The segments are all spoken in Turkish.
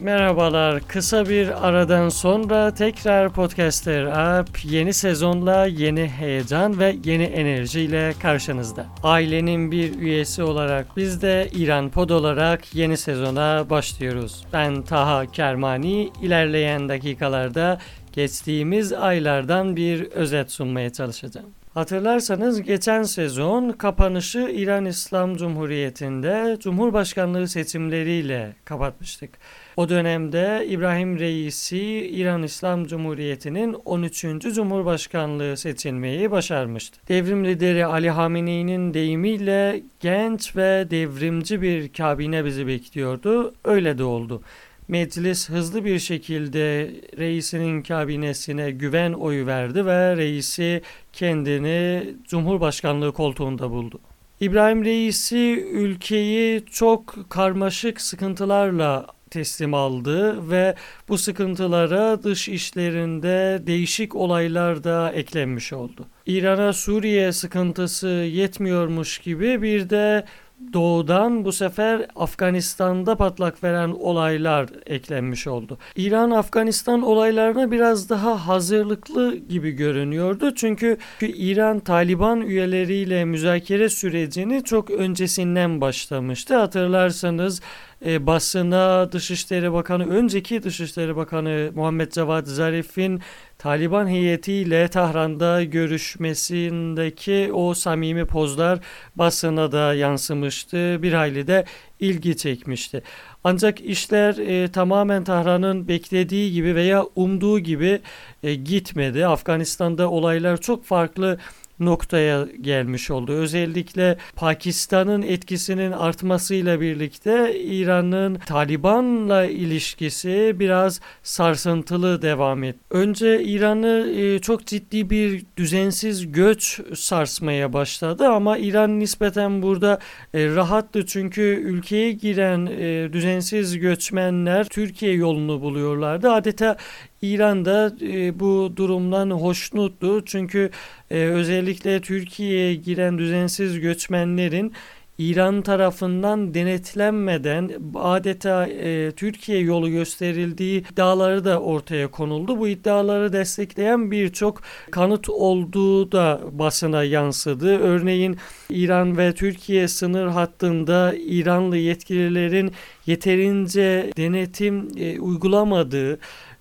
Merhabalar. Kısa bir aradan sonra tekrar Podcaster App yeni sezonla yeni heyecan ve yeni enerjiyle karşınızda. Ailenin bir üyesi olarak biz de İran Pod olarak yeni sezona başlıyoruz. Ben Taha Kermani. İlerleyen dakikalarda geçtiğimiz aylardan bir özet sunmaya çalışacağım. Hatırlarsanız geçen sezon kapanışı İran İslam Cumhuriyeti'nde Cumhurbaşkanlığı seçimleriyle kapatmıştık. O dönemde İbrahim Reisi İran İslam Cumhuriyeti'nin 13. Cumhurbaşkanlığı seçilmeyi başarmıştı. Devrim lideri Ali Hamenei'nin deyimiyle genç ve devrimci bir kabine bizi bekliyordu. Öyle de oldu. Meclis hızlı bir şekilde reisinin kabinesine güven oyu verdi ve reisi kendini Cumhurbaşkanlığı koltuğunda buldu. İbrahim Reisi ülkeyi çok karmaşık sıkıntılarla teslim aldı ve bu sıkıntılara dış işlerinde değişik olaylar da eklenmiş oldu. İran'a Suriye sıkıntısı yetmiyormuş gibi bir de doğudan bu sefer Afganistan'da patlak veren olaylar eklenmiş oldu. İran Afganistan olaylarına biraz daha hazırlıklı gibi görünüyordu. Çünkü İran Taliban üyeleriyle müzakere sürecini çok öncesinden başlamıştı. Hatırlarsanız e, basına Dışişleri Bakanı, önceki Dışişleri Bakanı Muhammed Cevat Zarif'in Taliban heyetiyle Tahran'da görüşmesindeki o samimi pozlar basına da yansımıştı. Bir hayli de ilgi çekmişti. Ancak işler e, tamamen Tahran'ın beklediği gibi veya umduğu gibi e, gitmedi. Afganistan'da olaylar çok farklı noktaya gelmiş oldu. Özellikle Pakistan'ın etkisinin artmasıyla birlikte İran'ın Taliban'la ilişkisi biraz sarsıntılı devam etti. Önce İran'ı e, çok ciddi bir düzensiz göç sarsmaya başladı ama İran nispeten burada e, rahattı çünkü ülkeye giren e, düzensiz göçmenler Türkiye yolunu buluyorlardı. Adeta İran'da e, bu durumdan hoşnuttu. Çünkü e, özellikle Türkiye'ye giren düzensiz göçmenlerin İran tarafından denetlenmeden adeta e, Türkiye yolu gösterildiği iddiaları da ortaya konuldu. Bu iddiaları destekleyen birçok kanıt olduğu da basına yansıdı. Örneğin İran ve Türkiye sınır hattında İranlı yetkililerin yeterince denetim e, uygulamadığı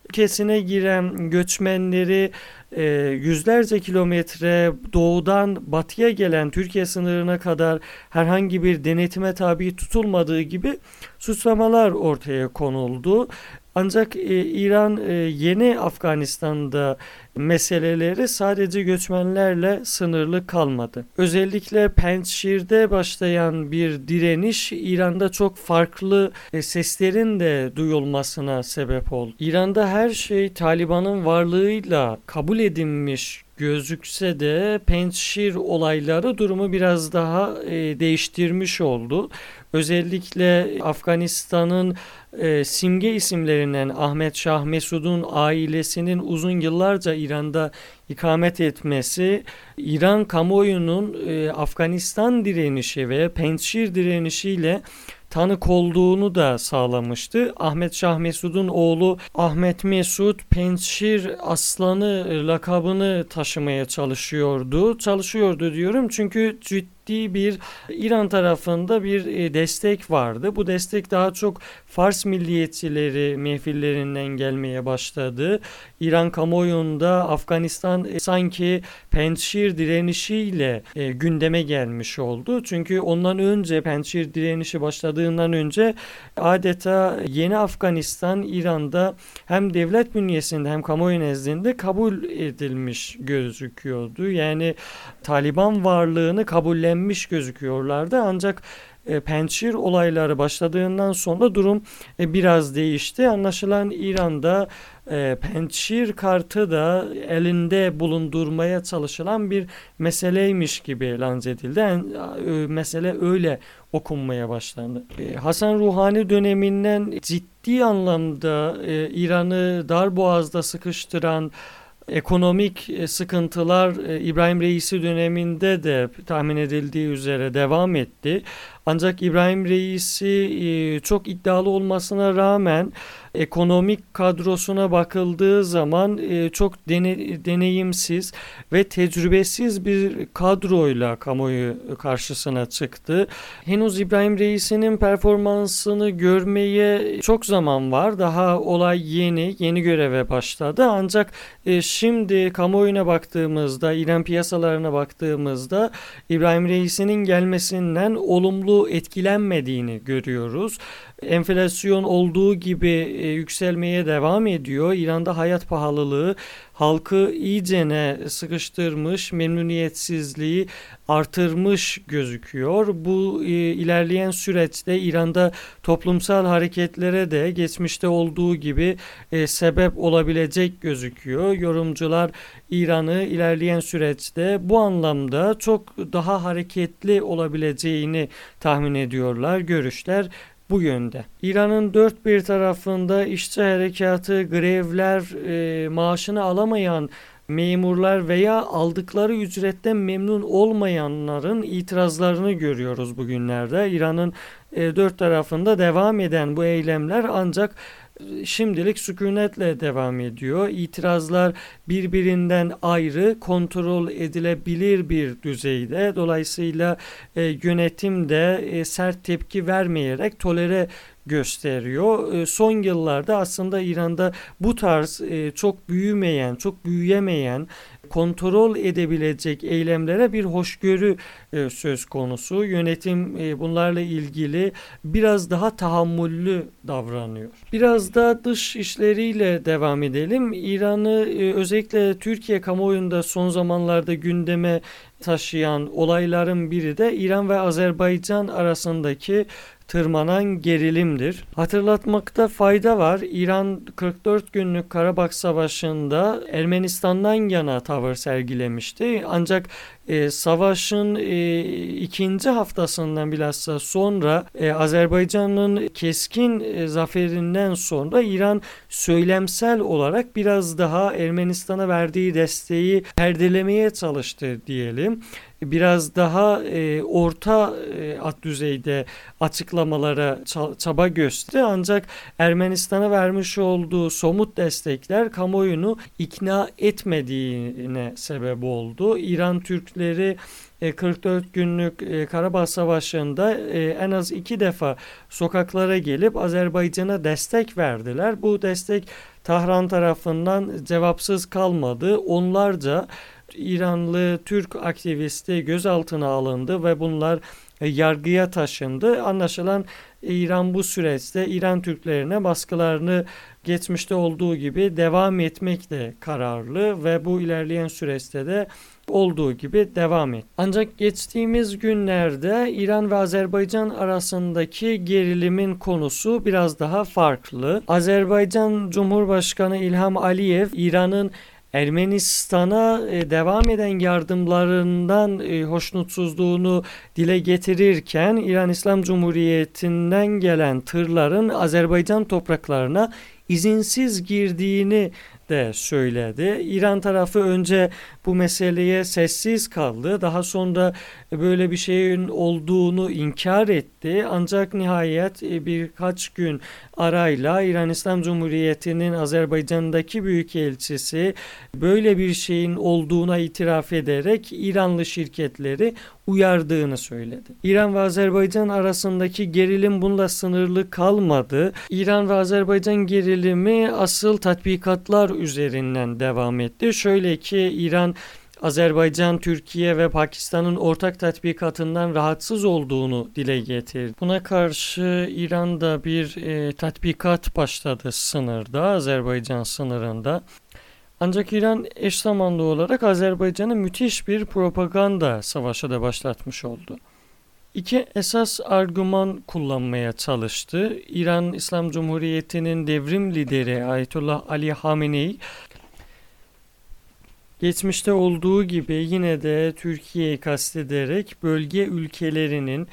ülkesine giren göçmenleri e, yüzlerce kilometre doğudan batıya gelen Türkiye sınırına kadar herhangi bir denetime tabi tutulmadığı gibi suçlamalar ortaya konuldu. Ancak e, İran e, yeni Afganistan'da meseleleri sadece göçmenlerle sınırlı kalmadı. Özellikle Pençşir'de başlayan bir direniş İran'da çok farklı e, seslerin de duyulmasına sebep oldu. İran'da her şey Taliban'ın varlığıyla kabul edilmiş gözükse de Pençşir olayları durumu biraz daha e, değiştirmiş oldu. Özellikle Afganistan'ın e, simge isimlerinden Ahmet Şah Mesud'un ailesinin uzun yıllarca İran'da ikamet etmesi İran kamuoyunun e, Afganistan direnişi ve Pençşir direnişiyle tanık olduğunu da sağlamıştı. Ahmet Şah Mesud'un oğlu Ahmet Mesud Pençşir Aslanı lakabını taşımaya çalışıyordu. Çalışıyordu diyorum çünkü ciddi ciddi bir İran tarafında bir e, destek vardı. Bu destek daha çok Fars milliyetçileri mehfillerinden gelmeye başladı. İran kamuoyunda Afganistan e, sanki Pençşir direnişiyle e, gündeme gelmiş oldu. Çünkü ondan önce Pençşir direnişi başladığından önce adeta yeni Afganistan İran'da hem devlet bünyesinde hem kamuoyu nezdinde kabul edilmiş gözüküyordu. Yani Taliban varlığını kabullenmiş önlenmiş gözüküyorlardı. Ancak e, Pençir olayları başladığından sonra durum e, biraz değişti. Anlaşılan İran'da e, Pençir kartı da elinde bulundurmaya çalışılan bir meseleymiş gibi lanse edildi. Yani, mesele öyle okunmaya başlandı. E, Hasan Ruhani döneminden ciddi anlamda e, İran'ı dar boğazda sıkıştıran ekonomik e, sıkıntılar e, İbrahim Reisi döneminde de tahmin edildiği üzere devam etti. Ancak İbrahim Reisi e, çok iddialı olmasına rağmen ekonomik kadrosuna bakıldığı zaman e, çok dene, deneyimsiz ve tecrübesiz bir kadroyla kamuoyu karşısına çıktı. Henüz İbrahim Reis'inin performansını görmeye çok zaman var. Daha olay yeni, yeni göreve başladı. Ancak e, şimdi kamuoyuna baktığımızda, İran piyasalarına baktığımızda İbrahim Reis'inin gelmesinden olumlu etkilenmediğini görüyoruz. Enflasyon olduğu gibi e, yükselmeye devam ediyor. İran'da hayat pahalılığı halkı iyicene sıkıştırmış, memnuniyetsizliği artırmış gözüküyor. Bu e, ilerleyen süreçte İran'da toplumsal hareketlere de geçmişte olduğu gibi e, sebep olabilecek gözüküyor. Yorumcular İran'ı ilerleyen süreçte bu anlamda çok daha hareketli olabileceğini tahmin ediyorlar. Görüşler bu yönde. İran'ın dört bir tarafında işçi harekatı, grevler, e, maaşını alamayan memurlar veya aldıkları ücretten memnun olmayanların itirazlarını görüyoruz bugünlerde. İran'ın e, dört tarafında devam eden bu eylemler ancak şimdilik sükunetle devam ediyor. İtirazlar birbirinden ayrı, kontrol edilebilir bir düzeyde. Dolayısıyla e, yönetim de e, sert tepki vermeyerek tolere gösteriyor. E, son yıllarda aslında İran'da bu tarz e, çok büyümeyen, çok büyüyemeyen kontrol edebilecek eylemlere bir hoşgörü e, söz konusu. Yönetim e, bunlarla ilgili biraz daha tahammüllü davranıyor. Biraz da dış işleriyle devam edelim. İran'ı e, özellikle Türkiye kamuoyunda son zamanlarda gündeme taşıyan olayların biri de İran ve Azerbaycan arasındaki tırmanan gerilimdir. Hatırlatmakta fayda var. İran 44 günlük Karabağ Savaşı'nda Ermenistan'dan yana tavır sergilemişti. Ancak e, savaşın e, ikinci haftasından bilhassa sonra e, Azerbaycan'ın keskin e, zaferinden sonra İran söylemsel olarak biraz daha Ermenistan'a verdiği desteği perdelemeye çalıştı diyelim biraz daha e, orta e, at düzeyde açıklamalara çaba gösterdi ancak Ermenistan'a vermiş olduğu somut destekler kamuoyunu ikna etmediğine sebep oldu. İran Türkleri 44 e, günlük e, Karabağ Savaşı'nda e, en az iki defa sokaklara gelip Azerbaycan'a destek verdiler. Bu destek Tahran tarafından cevapsız kalmadı. Onlarca İranlı Türk aktivisti gözaltına alındı ve bunlar e, yargıya taşındı. Anlaşılan İran bu süreçte İran Türklerine baskılarını geçmişte olduğu gibi devam etmekle kararlı ve bu ilerleyen süreçte de olduğu gibi devam et. Ancak geçtiğimiz günlerde İran ve Azerbaycan arasındaki gerilimin konusu biraz daha farklı. Azerbaycan Cumhurbaşkanı İlham Aliyev İran'ın Ermenistan'a e, devam eden yardımlarından e, hoşnutsuzluğunu dile getirirken İran İslam Cumhuriyeti'nden gelen tırların Azerbaycan topraklarına izinsiz girdiğini de söyledi. İran tarafı önce bu meseleye sessiz kaldı. Daha sonra böyle bir şeyin olduğunu inkar etti. Ancak nihayet e, birkaç gün arayla İran İslam Cumhuriyeti'nin Azerbaycan'daki büyükelçisi böyle bir şeyin olduğuna itiraf ederek İranlı şirketleri uyardığını söyledi. İran ve Azerbaycan arasındaki gerilim bununla sınırlı kalmadı. İran ve Azerbaycan gerilimi asıl tatbikatlar üzerinden devam etti. Şöyle ki İran Azerbaycan, Türkiye ve Pakistan'ın ortak tatbikatından rahatsız olduğunu dile getirdi. Buna karşı İran'da bir e, tatbikat başladı sınırda, Azerbaycan sınırında. Ancak İran eş zamanlı olarak Azerbaycan'a müthiş bir propaganda savaşı da başlatmış oldu. İki esas argüman kullanmaya çalıştı. İran İslam Cumhuriyeti'nin devrim lideri Ayetullah Ali Hamenei geçmişte olduğu gibi yine de Türkiye'yi kastederek bölge ülkelerinin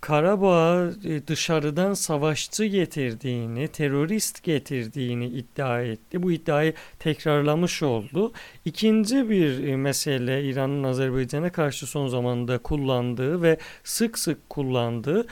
Karabağ e, dışarıdan savaşçı getirdiğini, terörist getirdiğini iddia etti. Bu iddiayı tekrarlamış oldu. İkinci bir e, mesele İran'ın Azerbaycan'a karşı son zamanda kullandığı ve sık sık kullandığı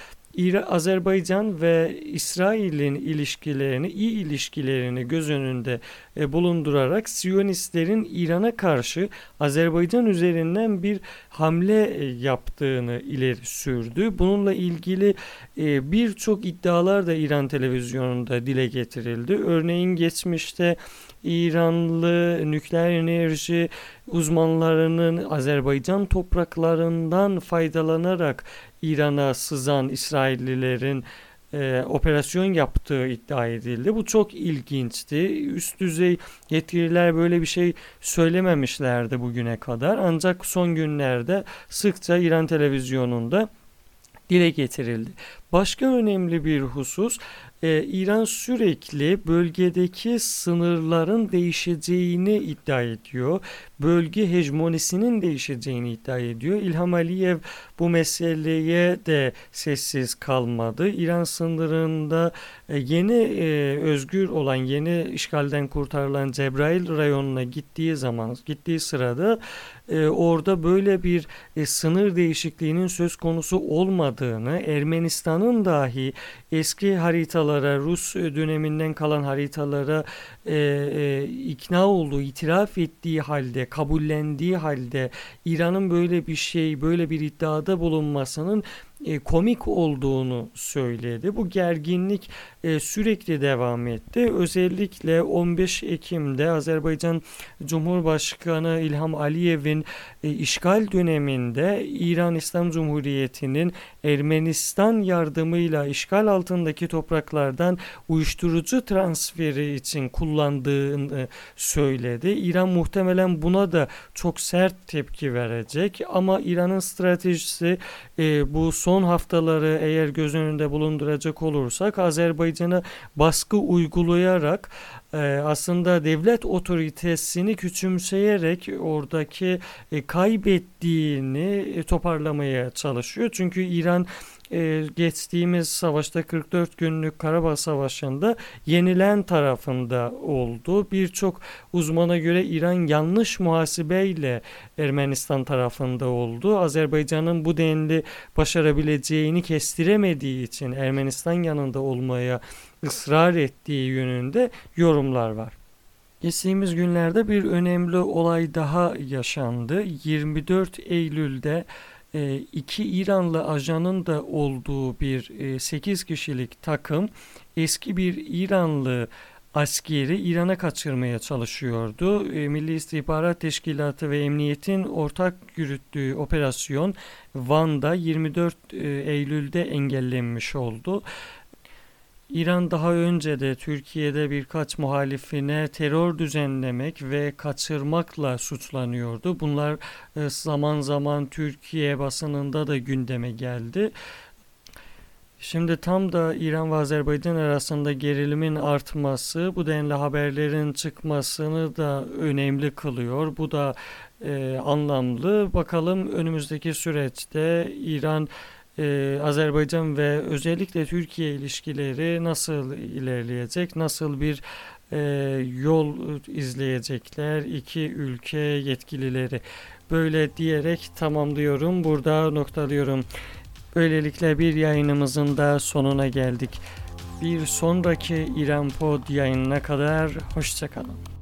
Azerbaycan ve İsrail'in ilişkilerini, iyi ilişkilerini göz önünde e, bulundurarak Siyonistlerin İran'a karşı Azerbaycan üzerinden bir hamle e, yaptığını ileri sürdü. Bununla ilgili e, birçok iddialar da İran televizyonunda dile getirildi. Örneğin geçmişte İranlı nükleer enerji uzmanlarının Azerbaycan topraklarından faydalanarak İran'a sızan İsraillilerin e, operasyon yaptığı iddia edildi. Bu çok ilginçti. Üst düzey yetkililer böyle bir şey söylememişlerdi bugüne kadar. Ancak son günlerde sıkça İran televizyonunda dile getirildi. Başka önemli bir husus e, İran sürekli bölgedeki sınırların değişeceğini iddia ediyor. Bölge hegemonisinin değişeceğini iddia ediyor. İlham Aliyev bu meseleye de sessiz kalmadı. İran sınırında e, yeni e, özgür olan, yeni işgalden kurtarılan Cebrail rayonuna gittiği zaman, gittiği sırada e, orada böyle bir e, sınır değişikliğinin söz konusu olmadığını, Ermenistan'ın dahi eski haritalara, Rus döneminden kalan haritalara e, e, ikna olduğu, itiraf ettiği halde, kabullendiği halde İran'ın böyle bir şey, böyle bir iddiada bulunmasının e, komik olduğunu söyledi. Bu gerginlik e, sürekli devam etti. Özellikle 15 Ekim'de Azerbaycan Cumhurbaşkanı İlham Aliyev'in e, işgal döneminde İran İslam Cumhuriyeti'nin Ermenistan yardımıyla işgal altındaki topraklardan uyuşturucu transferi için kullandığını söyledi. İran muhtemelen buna da çok sert tepki verecek ama İran'ın stratejisi bu son haftaları eğer göz önünde bulunduracak olursak Azerbaycan'a baskı uygulayarak e, aslında devlet otoritesini küçümseyerek oradaki e, kaybettiğini e, toparlamaya çalışıyor. Çünkü İran e, geçtiğimiz savaşta 44 günlük Karabağ Savaşı'nda yenilen tarafında oldu. Birçok uzmana göre İran yanlış muhasebeyle Ermenistan tarafında oldu. Azerbaycan'ın bu denli başarabileceğini kestiremediği için Ermenistan yanında olmaya ısrar ettiği yönünde yorumlar var. Geçtiğimiz günlerde bir önemli olay daha yaşandı. 24 Eylül'de e, iki İranlı ajanın da olduğu bir 8 e, kişilik takım eski bir İranlı askeri İran'a kaçırmaya çalışıyordu. E, Milli İstihbarat Teşkilatı ve Emniyet'in ortak yürüttüğü operasyon Van'da 24 Eylül'de engellenmiş oldu. İran daha önce de Türkiye'de birkaç muhalifine terör düzenlemek ve kaçırmakla suçlanıyordu. Bunlar e, zaman zaman Türkiye basınında da gündeme geldi. Şimdi tam da İran ve Azerbaycan arasında gerilimin artması bu denli haberlerin çıkmasını da önemli kılıyor. Bu da e, anlamlı. Bakalım önümüzdeki süreçte İran ee, Azerbaycan ve özellikle Türkiye ilişkileri nasıl ilerleyecek, nasıl bir e, yol izleyecekler iki ülke yetkilileri. Böyle diyerek tamamlıyorum. Burada noktalıyorum. Böylelikle bir yayınımızın da sonuna geldik. Bir sonraki İran Pod yayınına kadar hoşçakalın.